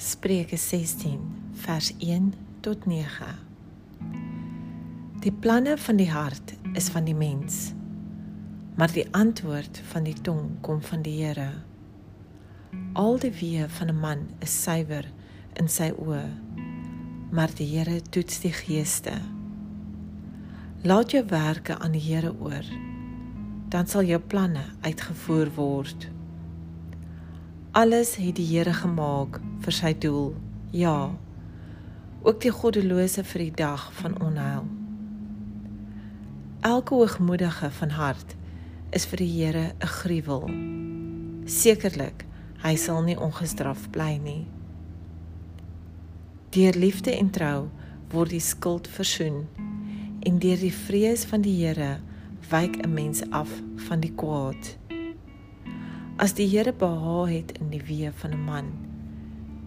Spreuke 16 vers 1 tot 9. Die planne van die hart is van die mens, maar die antwoord van die tong kom van die Here. Al die weë van 'n man is suiwer in sy oë, maar die Here toets die geeste. Laat jou werke aan die Here oor, dan sal jou planne uitgevoer word. Alles het die Here gemaak vir sy doel. Ja. Ook die goddelose vir die dag van onheil. Elke hoogmoedige van hart is vir die Here 'n gruwel. Sekerlik, hy sal nie ongestraf bly nie. Deur liefde en trou word die skuld versoen en deur die vrees van die Here wyk 'n mens af van die kwaad. As die Here behaag het in die weë van 'n man,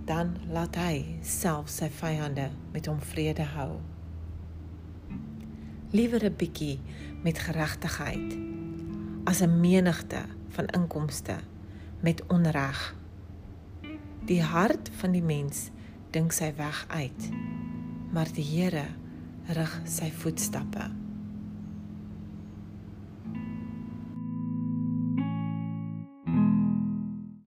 dan laat hy self sy vyande met hom vrede hou. Liewer 'n bietjie met geregtigheid as 'n menigte van inkomste met onreg. Die hart van die mens dink sy weg uit, maar die Here rig sy voetstappe.